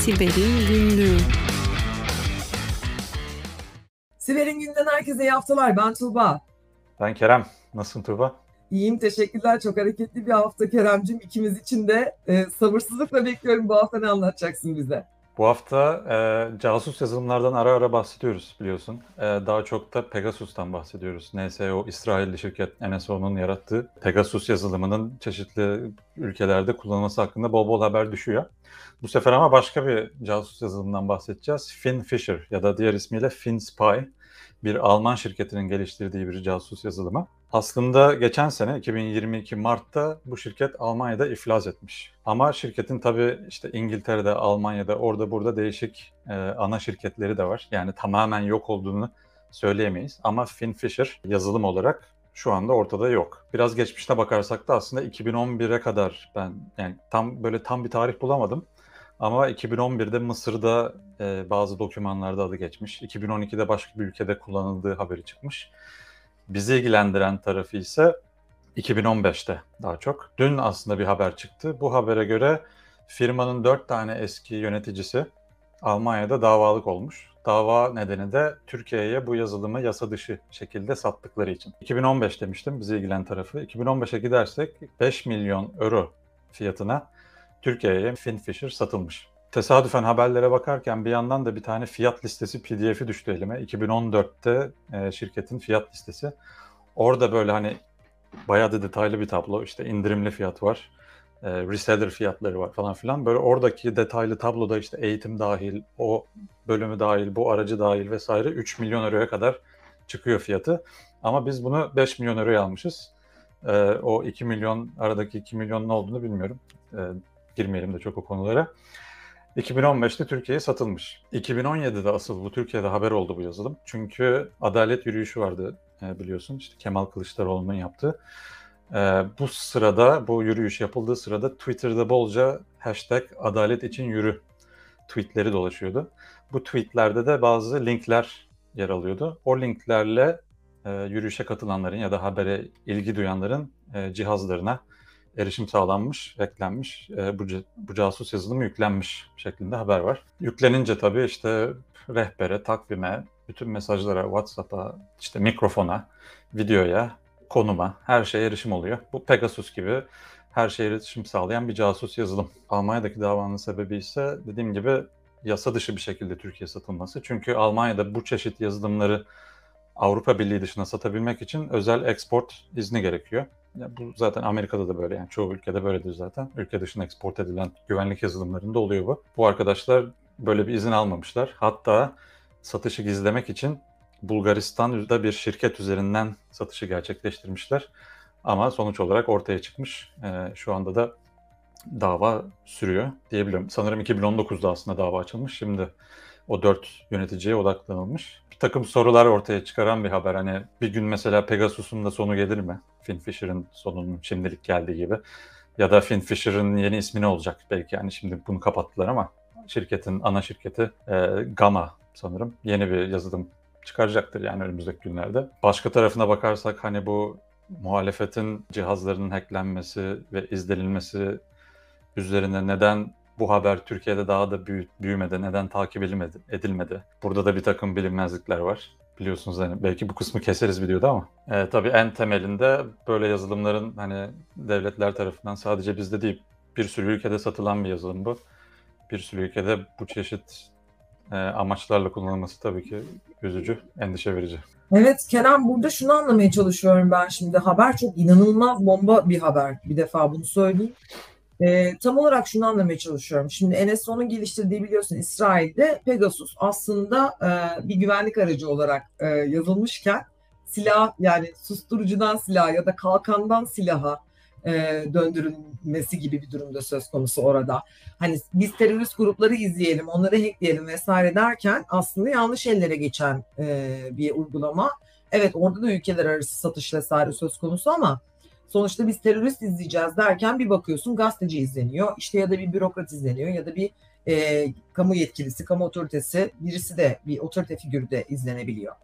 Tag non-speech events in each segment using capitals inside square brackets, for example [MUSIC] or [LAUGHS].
Siber'in Günlüğü Siber'in günden herkese iyi haftalar. Ben Tuğba. Ben Kerem. Nasılsın Tuğba? İyiyim teşekkürler. Çok hareketli bir hafta Keremcim. İkimiz için de e, sabırsızlıkla bekliyorum bu hafta ne anlatacaksın bize? Bu hafta e, casus yazılımlardan ara ara bahsediyoruz biliyorsun. E, daha çok da Pegasus'tan bahsediyoruz. NSO, İsrailli şirket NSO'nun yarattığı Pegasus yazılımının çeşitli ülkelerde kullanılması hakkında bol bol haber düşüyor. Bu sefer ama başka bir casus yazılımından bahsedeceğiz. FinFisher ya da diğer ismiyle FinSpy bir Alman şirketinin geliştirdiği bir casus yazılımı. Aslında geçen sene 2022 Mart'ta bu şirket Almanya'da iflas etmiş. Ama şirketin tabii işte İngiltere'de, Almanya'da, orada burada değişik e, ana şirketleri de var. Yani tamamen yok olduğunu söyleyemeyiz. Ama FinFisher yazılım olarak şu anda ortada yok. Biraz geçmişte bakarsak da aslında 2011'e kadar ben yani tam böyle tam bir tarih bulamadım. Ama 2011'de Mısır'da e, bazı dokümanlarda adı geçmiş. 2012'de başka bir ülkede kullanıldığı haberi çıkmış. Bizi ilgilendiren tarafı ise 2015'te daha çok. Dün aslında bir haber çıktı. Bu habere göre firmanın 4 tane eski yöneticisi Almanya'da davalık olmuş. Dava nedeni de Türkiye'ye bu yazılımı yasa dışı şekilde sattıkları için. 2015 demiştim bizi ilgilen tarafı. 2015'e gidersek 5 milyon euro fiyatına Türkiye'ye FinFisher satılmış. Tesadüfen haberlere bakarken bir yandan da bir tane fiyat listesi PDF'i düştü elime. 2014'te e, şirketin fiyat listesi. Orada böyle hani bayağı da detaylı bir tablo. İşte indirimli fiyat var, e, reseller fiyatları var falan filan. Böyle oradaki detaylı tabloda işte eğitim dahil, o bölümü dahil, bu aracı dahil vesaire 3 milyon euroya kadar çıkıyor fiyatı. Ama biz bunu 5 milyon euroya almışız. E, o 2 milyon, aradaki 2 milyonun ne olduğunu bilmiyorum. Girmeyelim de çok o konulara. 2015'te Türkiye'ye satılmış. 2017'de asıl bu Türkiye'de haber oldu bu yazılım. Çünkü adalet yürüyüşü vardı e, biliyorsun. İşte Kemal Kılıçdaroğlu'nun yaptığı. E, bu sırada, bu yürüyüş yapıldığı sırada Twitter'da bolca hashtag adalet için yürü tweetleri dolaşıyordu. Bu tweetlerde de bazı linkler yer alıyordu. O linklerle e, yürüyüşe katılanların ya da habere ilgi duyanların cihazlarına erişim sağlanmış, eklenmiş, e, bu, bu casus yazılımı yüklenmiş şeklinde haber var. Yüklenince tabii işte rehbere, takvime, bütün mesajlara, WhatsApp'a, işte mikrofona, videoya, konuma, her şeye erişim oluyor. Bu Pegasus gibi her şeye erişim sağlayan bir casus yazılım. Almanya'daki davanın sebebi ise dediğim gibi yasa dışı bir şekilde Türkiye satılması. Çünkü Almanya'da bu çeşit yazılımları Avrupa Birliği dışına satabilmek için özel export izni gerekiyor. Ya bu zaten Amerika'da da böyle yani çoğu ülkede böyledir zaten. Ülke dışına export edilen güvenlik yazılımlarında oluyor bu. Bu arkadaşlar böyle bir izin almamışlar. Hatta satışı gizlemek için Bulgaristan'da bir şirket üzerinden satışı gerçekleştirmişler. Ama sonuç olarak ortaya çıkmış. Ee, şu anda da dava sürüyor diyebilirim. Sanırım 2019'da aslında dava açılmış. Şimdi o dört yöneticiye odaklanılmış. Bir takım sorular ortaya çıkaran bir haber. Hani bir gün mesela Pegasus'un da sonu gelir mi? FinFisher'ın sonunun şimdilik geldiği gibi. Ya da FinFisher'ın yeni ismi ne olacak? Belki yani şimdi bunu kapattılar ama şirketin ana şirketi e, Gamma sanırım yeni bir yazılım çıkaracaktır yani önümüzdeki günlerde. Başka tarafına bakarsak hani bu muhalefetin cihazlarının hacklenmesi ve izlenilmesi üzerine neden bu haber Türkiye'de daha da büyü, büyümedi, neden takip edilmedi, edilmedi? Burada da bir takım bilinmezlikler var. Biliyorsunuz hani belki bu kısmı keseriz videoda ama. E, tabii en temelinde böyle yazılımların hani devletler tarafından sadece bizde değil bir sürü ülkede satılan bir yazılım bu. Bir sürü ülkede bu çeşit e, amaçlarla kullanılması tabii ki üzücü, endişe verici. Evet Kerem burada şunu anlamaya çalışıyorum ben şimdi. Haber çok inanılmaz bomba bir haber. Bir defa bunu söyleyeyim. E, tam olarak şunu anlamaya çalışıyorum. Şimdi NSO'nun geliştirdiği biliyorsun İsrail'de Pegasus aslında e, bir güvenlik aracı olarak e, yazılmışken silah yani susturucudan silah ya da kalkandan silaha e, döndürülmesi gibi bir durumda söz konusu orada. Hani biz terörist grupları izleyelim, onları hackleyelim vesaire derken aslında yanlış ellere geçen e, bir uygulama. Evet orada da ülkeler arası satış vesaire söz konusu ama Sonuçta biz terörist izleyeceğiz derken bir bakıyorsun gazeteci izleniyor. İşte ya da bir bürokrat izleniyor ya da bir e, kamu yetkilisi, kamu otoritesi birisi de bir otorite figürü de izlenebiliyor.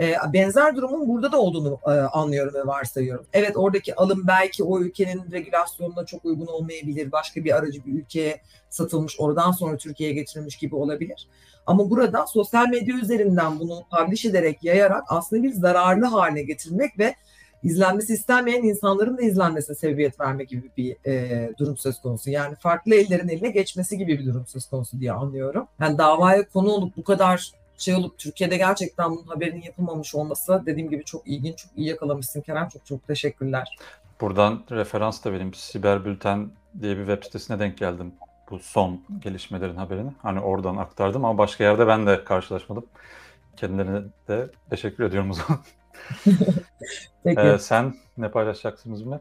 E, benzer durumun burada da olduğunu e, anlıyorum ve varsayıyorum. Evet oradaki alım belki o ülkenin regülasyonuna çok uygun olmayabilir. Başka bir aracı bir ülkeye satılmış, oradan sonra Türkiye'ye getirilmiş gibi olabilir. Ama burada sosyal medya üzerinden bunu publish ederek, yayarak aslında bir zararlı haline getirmek ve izlenmesi istenmeyen insanların da izlenmesine sebebiyet verme gibi bir e, durum söz konusu. Yani farklı ellerin eline geçmesi gibi bir durum söz konusu diye anlıyorum. Yani davaya konu olup bu kadar şey olup Türkiye'de gerçekten bunun haberinin yapılmamış olması dediğim gibi çok ilginç, çok iyi yakalamışsın Kerem. Çok çok teşekkürler. Buradan referans da benim Siber Bülten diye bir web sitesine denk geldim. Bu son gelişmelerin haberini. Hani oradan aktardım ama başka yerde ben de karşılaşmadım. Kendilerine de teşekkür ediyorum o zaman. [LAUGHS] [LAUGHS] Peki. Ee, sen ne paylaşacaksın bizimle?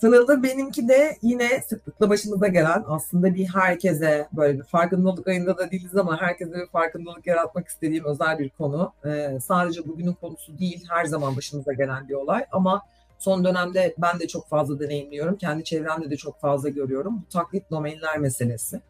Sınırda benimki de yine sıklıkla başımıza gelen aslında bir herkese böyle bir farkındalık ayında da değiliz ama herkese bir farkındalık yaratmak istediğim özel bir konu. Ee, sadece bugünün konusu değil her zaman başımıza gelen bir olay ama son dönemde ben de çok fazla deneyimliyorum. Kendi çevremde de çok fazla görüyorum. Bu taklit domainler meselesi.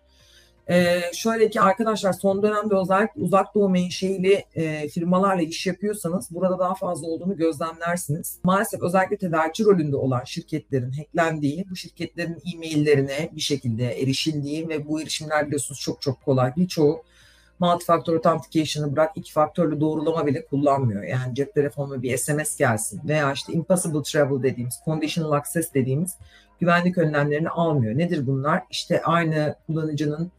Ee, şöyle ki arkadaşlar son dönemde özellikle uzak doğu menşeili e, firmalarla iş yapıyorsanız burada daha fazla olduğunu gözlemlersiniz. Maalesef özellikle tedarikçi rolünde olan şirketlerin hacklendiği, bu şirketlerin e-maillerine bir şekilde erişildiği ve bu erişimler biliyorsunuz çok çok kolay. Birçoğu multi-factor authentication'ı bırak iki faktörlü doğrulama bile kullanmıyor. Yani cep telefonuna bir SMS gelsin veya işte impossible travel dediğimiz, conditional access dediğimiz güvenlik önlemlerini almıyor. Nedir bunlar? İşte aynı kullanıcının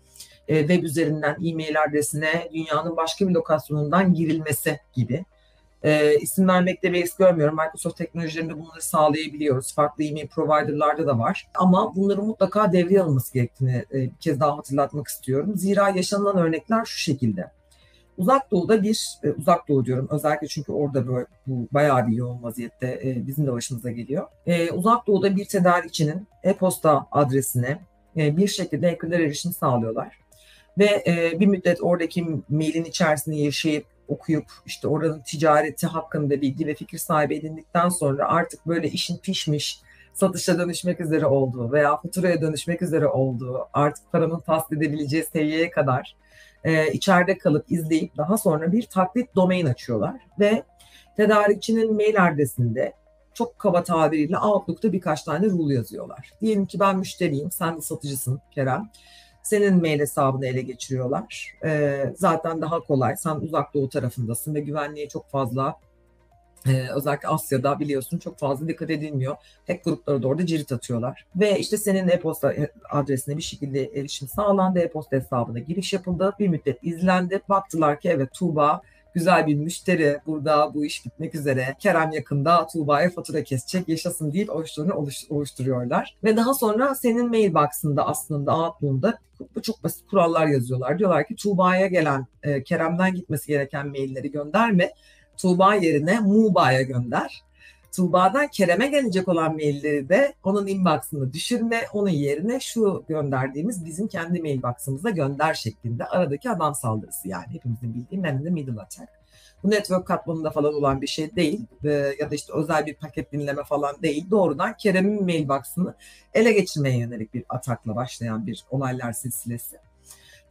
e, web üzerinden e-mail adresine dünyanın başka bir lokasyonundan girilmesi gibi. E, isim vermekte bir görmüyorum. Microsoft teknolojilerinde bunları sağlayabiliyoruz. Farklı e-mail providerlarda da var. Ama bunların mutlaka devreye alınması gerektiğini e, bir kez daha hatırlatmak istiyorum. Zira yaşanılan örnekler şu şekilde. Uzak Doğu'da bir, e, uzak Doğu diyorum özellikle çünkü orada böyle bu bayağı bir yoğun vaziyette e, bizim de başımıza geliyor. E, uzak Doğu'da bir tedarikçinin e-posta adresine e, bir şekilde hackerler erişim sağlıyorlar. Ve e, bir müddet oradaki mailin içerisinde yaşayıp okuyup işte oranın ticareti hakkında bilgi ve fikir sahibi edindikten sonra artık böyle işin pişmiş, satışa dönüşmek üzere olduğu veya faturaya dönüşmek üzere olduğu, artık paranın tahsil edebileceği seviyeye kadar e, içeride kalıp izleyip daha sonra bir taklit domain açıyorlar ve tedarikçinin mail adresinde çok kaba tabiriyle Outlook'ta birkaç tane rule yazıyorlar. Diyelim ki ben müşteriyim, sen de satıcısın Kerem senin mail hesabını ele geçiriyorlar. E, zaten daha kolay. Sen uzak doğu tarafındasın ve güvenliğe çok fazla ee, özellikle Asya'da biliyorsun çok fazla dikkat edilmiyor. Hack grupları da orada cirit atıyorlar. Ve işte senin e-posta adresine bir şekilde erişim sağlandı. E-posta hesabına giriş yapıldı. Bir müddet izlendi. Baktılar ki evet Tuğba güzel bir müşteri burada bu iş bitmek üzere. Kerem yakında Tuğba'ya fatura kesecek yaşasın deyip oluşturunu oluşturuyorlar. Ve daha sonra senin mailbox'ında aslında Outlook'da bu çok basit kurallar yazıyorlar. Diyorlar ki Tuğba'ya gelen e, Kerem'den gitmesi gereken mailleri gönderme. Tuğba yerine Muba'ya gönder. Tuğba'dan Kerem'e gelecek olan mailleri de onun inbox'ını düşürme, onun yerine şu gönderdiğimiz bizim kendi mailbox'ımıza gönder şeklinde aradaki adam saldırısı yani hepimizin bildiği man in the middle attack. Bu network katmanında falan olan bir şey değil ee, ya da işte özel bir paket dinleme falan değil. Doğrudan Kerem'in mailbox'ını ele geçirmeye yönelik bir atakla başlayan bir olaylar silsilesi.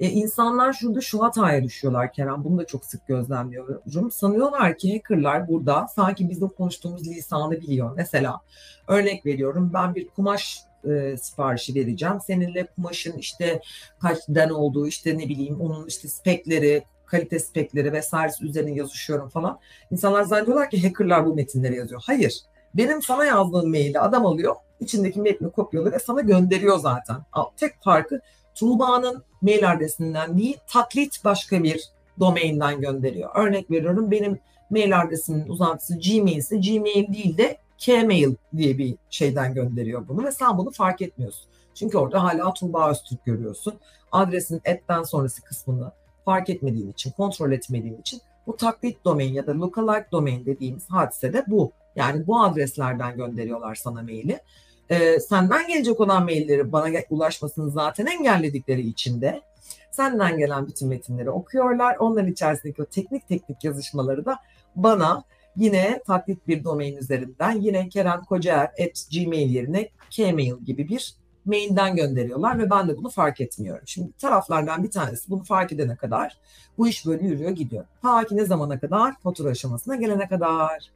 E, insanlar şurada şu hataya düşüyorlar Kerem. Bunu da çok sık gözlemliyorum. Sanıyorlar ki hackerlar burada sanki bizim konuştuğumuz lisanı biliyor. Mesela örnek veriyorum ben bir kumaş e, siparişi vereceğim. Seninle kumaşın işte kaç den olduğu işte ne bileyim onun işte spekleri, kalite spekleri vesaire üzerine yazışıyorum falan. İnsanlar zannediyorlar ki hackerlar bu metinleri yazıyor. Hayır. Benim sana yazdığım maili adam alıyor, içindeki metni kopyalıyor ve sana gönderiyor zaten. Tek farkı Tuğba'nın mail adresinden değil taklit başka bir domainden gönderiyor. Örnek veriyorum benim mail adresimin uzantısı Gmail ise Gmail değil de Kmail diye bir şeyden gönderiyor bunu ve sen bunu fark etmiyorsun. Çünkü orada hala Tuğba Öztürk görüyorsun. Adresin etten sonrası kısmını fark etmediğin için, kontrol etmediğin için bu taklit domain ya da lookalike domain dediğimiz hadise de bu. Yani bu adreslerden gönderiyorlar sana maili e, senden gelecek olan mailleri bana ulaşmasını zaten engelledikleri için de senden gelen bütün metinleri okuyorlar. Onların içerisindeki o teknik teknik yazışmaları da bana yine taklit bir domain üzerinden yine Kerem Kocaer at gmail yerine kmail gibi bir mailden gönderiyorlar ve ben de bunu fark etmiyorum. Şimdi taraflardan bir tanesi bunu fark edene kadar bu iş böyle yürüyor gidiyor. Ta ki ne zamana kadar? Fatura aşamasına gelene kadar.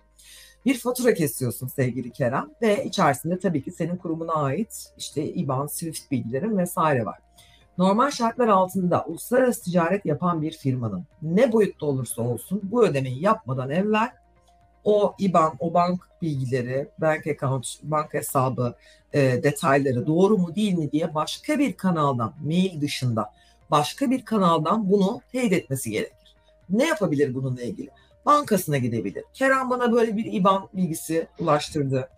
Bir fatura kesiyorsun sevgili Kerem ve içerisinde tabii ki senin kurumuna ait işte IBAN, SWIFT bilgilerin vesaire var. Normal şartlar altında uluslararası ticaret yapan bir firmanın ne boyutta olursa olsun bu ödemeyi yapmadan evvel o IBAN, o bank bilgileri, bank account, bank hesabı e, detayları doğru mu değil mi diye başka bir kanaldan, mail dışında başka bir kanaldan bunu teyit etmesi gerekir. Ne yapabilir bununla ilgili? Bankasına gidebilir. Kerem bana böyle bir IBAN bilgisi ulaştırdı.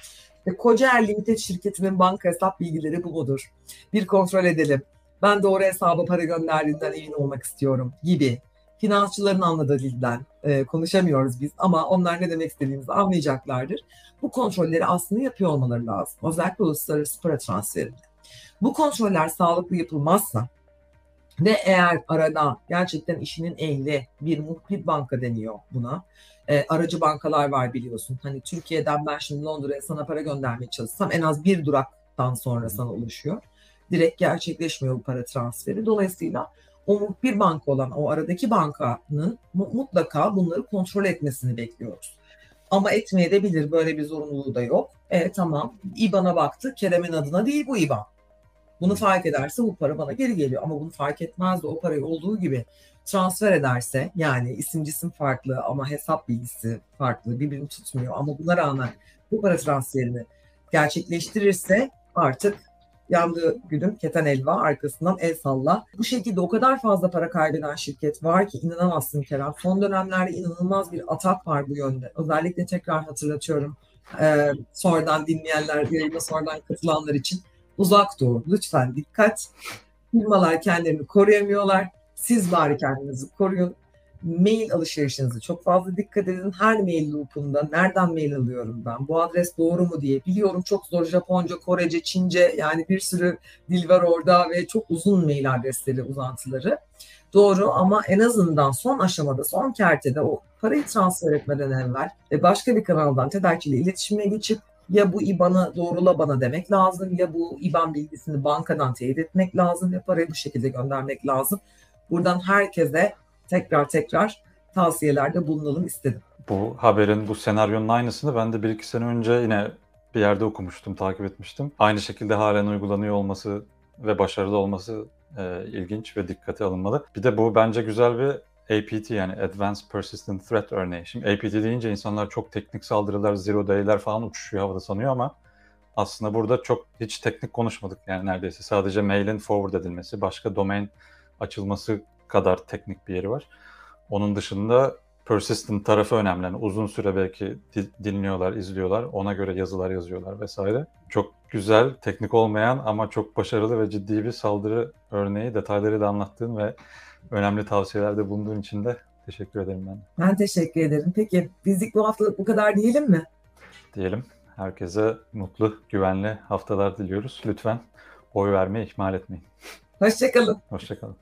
Ve Kocaer Limited şirketimin banka hesap bilgileri bu mudur? Bir kontrol edelim. Ben doğru hesaba para gönderdiğinden emin olmak istiyorum gibi. Finansçıların anladığı dilden e, konuşamıyoruz biz ama onlar ne demek istediğimizi anlayacaklardır. Bu kontrolleri aslında yapıyor olmaları lazım. Özellikle uluslararası para transferinde. Bu kontroller sağlıklı yapılmazsa ve eğer arada gerçekten işinin ehli bir muhbir banka deniyor buna. E, aracı bankalar var biliyorsun. Hani Türkiye'den ben şimdi Londra'ya sana para göndermeye çalışsam en az bir duraktan sonra sana ulaşıyor. Direkt gerçekleşmiyor bu para transferi. Dolayısıyla o muhbir banka olan o aradaki bankanın mutlaka bunları kontrol etmesini bekliyoruz. Ama etmeye de bilir böyle bir zorunluluğu da yok. E tamam IBAN'a baktı Kerem'in adına değil bu IBAN. Bunu fark ederse bu para bana geri geliyor ama bunu fark etmez de o parayı olduğu gibi transfer ederse yani isim cisim farklı ama hesap bilgisi farklı birbirini tutmuyor ama buna rağmen bu para transferini gerçekleştirirse artık yandığı gülüm keten elva arkasından el salla. Bu şekilde o kadar fazla para kaybeden şirket var ki inanamazsın Kerem. Son dönemlerde inanılmaz bir atak var bu yönde. Özellikle tekrar hatırlatıyorum. Ee, sonradan dinleyenler, yayına sonradan katılanlar için uzak dur. Lütfen dikkat. Firmalar kendilerini koruyamıyorlar. Siz bari kendinizi koruyun mail alışverişinize çok fazla dikkat edin. Her mail loop'unda nereden mail alıyorum ben? Bu adres doğru mu diye. Biliyorum çok zor Japonca, Korece, Çince yani bir sürü dil var orada ve çok uzun mail adresleri, uzantıları. Doğru ama en azından son aşamada, son kertede o parayı transfer etmeden evvel ve başka bir kanaldan tedarikçiyle iletişime geçip ya bu IBAN'ı doğrula bana demek lazım ya bu IBAN bilgisini bankadan teyit etmek lazım ve parayı bu şekilde göndermek lazım. Buradan herkese tekrar tekrar tavsiyelerde bulunalım istedim. Bu haberin, bu senaryonun aynısını ben de bir iki sene önce yine bir yerde okumuştum, takip etmiştim. Aynı şekilde halen uygulanıyor olması ve başarılı olması e, ilginç ve dikkate alınmalı. Bir de bu bence güzel bir APT yani Advanced Persistent Threat örneği. Şimdi APT deyince insanlar çok teknik saldırılar, zero day'ler falan uçuşuyor havada sanıyor ama aslında burada çok hiç teknik konuşmadık yani neredeyse. Sadece mailin forward edilmesi, başka domain açılması kadar teknik bir yeri var. Onun dışında persistent tarafı önemli. Yani uzun süre belki dinliyorlar, izliyorlar. Ona göre yazılar yazıyorlar vesaire. Çok güzel, teknik olmayan ama çok başarılı ve ciddi bir saldırı örneği. Detayları da anlattığın ve önemli tavsiyelerde bulunduğun için de teşekkür ederim ben. Ben teşekkür ederim. Peki bizlik bu haftalık bu kadar diyelim mi? Diyelim. Herkese mutlu, güvenli haftalar diliyoruz. Lütfen oy vermeyi ihmal etmeyin. Hoşçakalın. Hoşçakalın.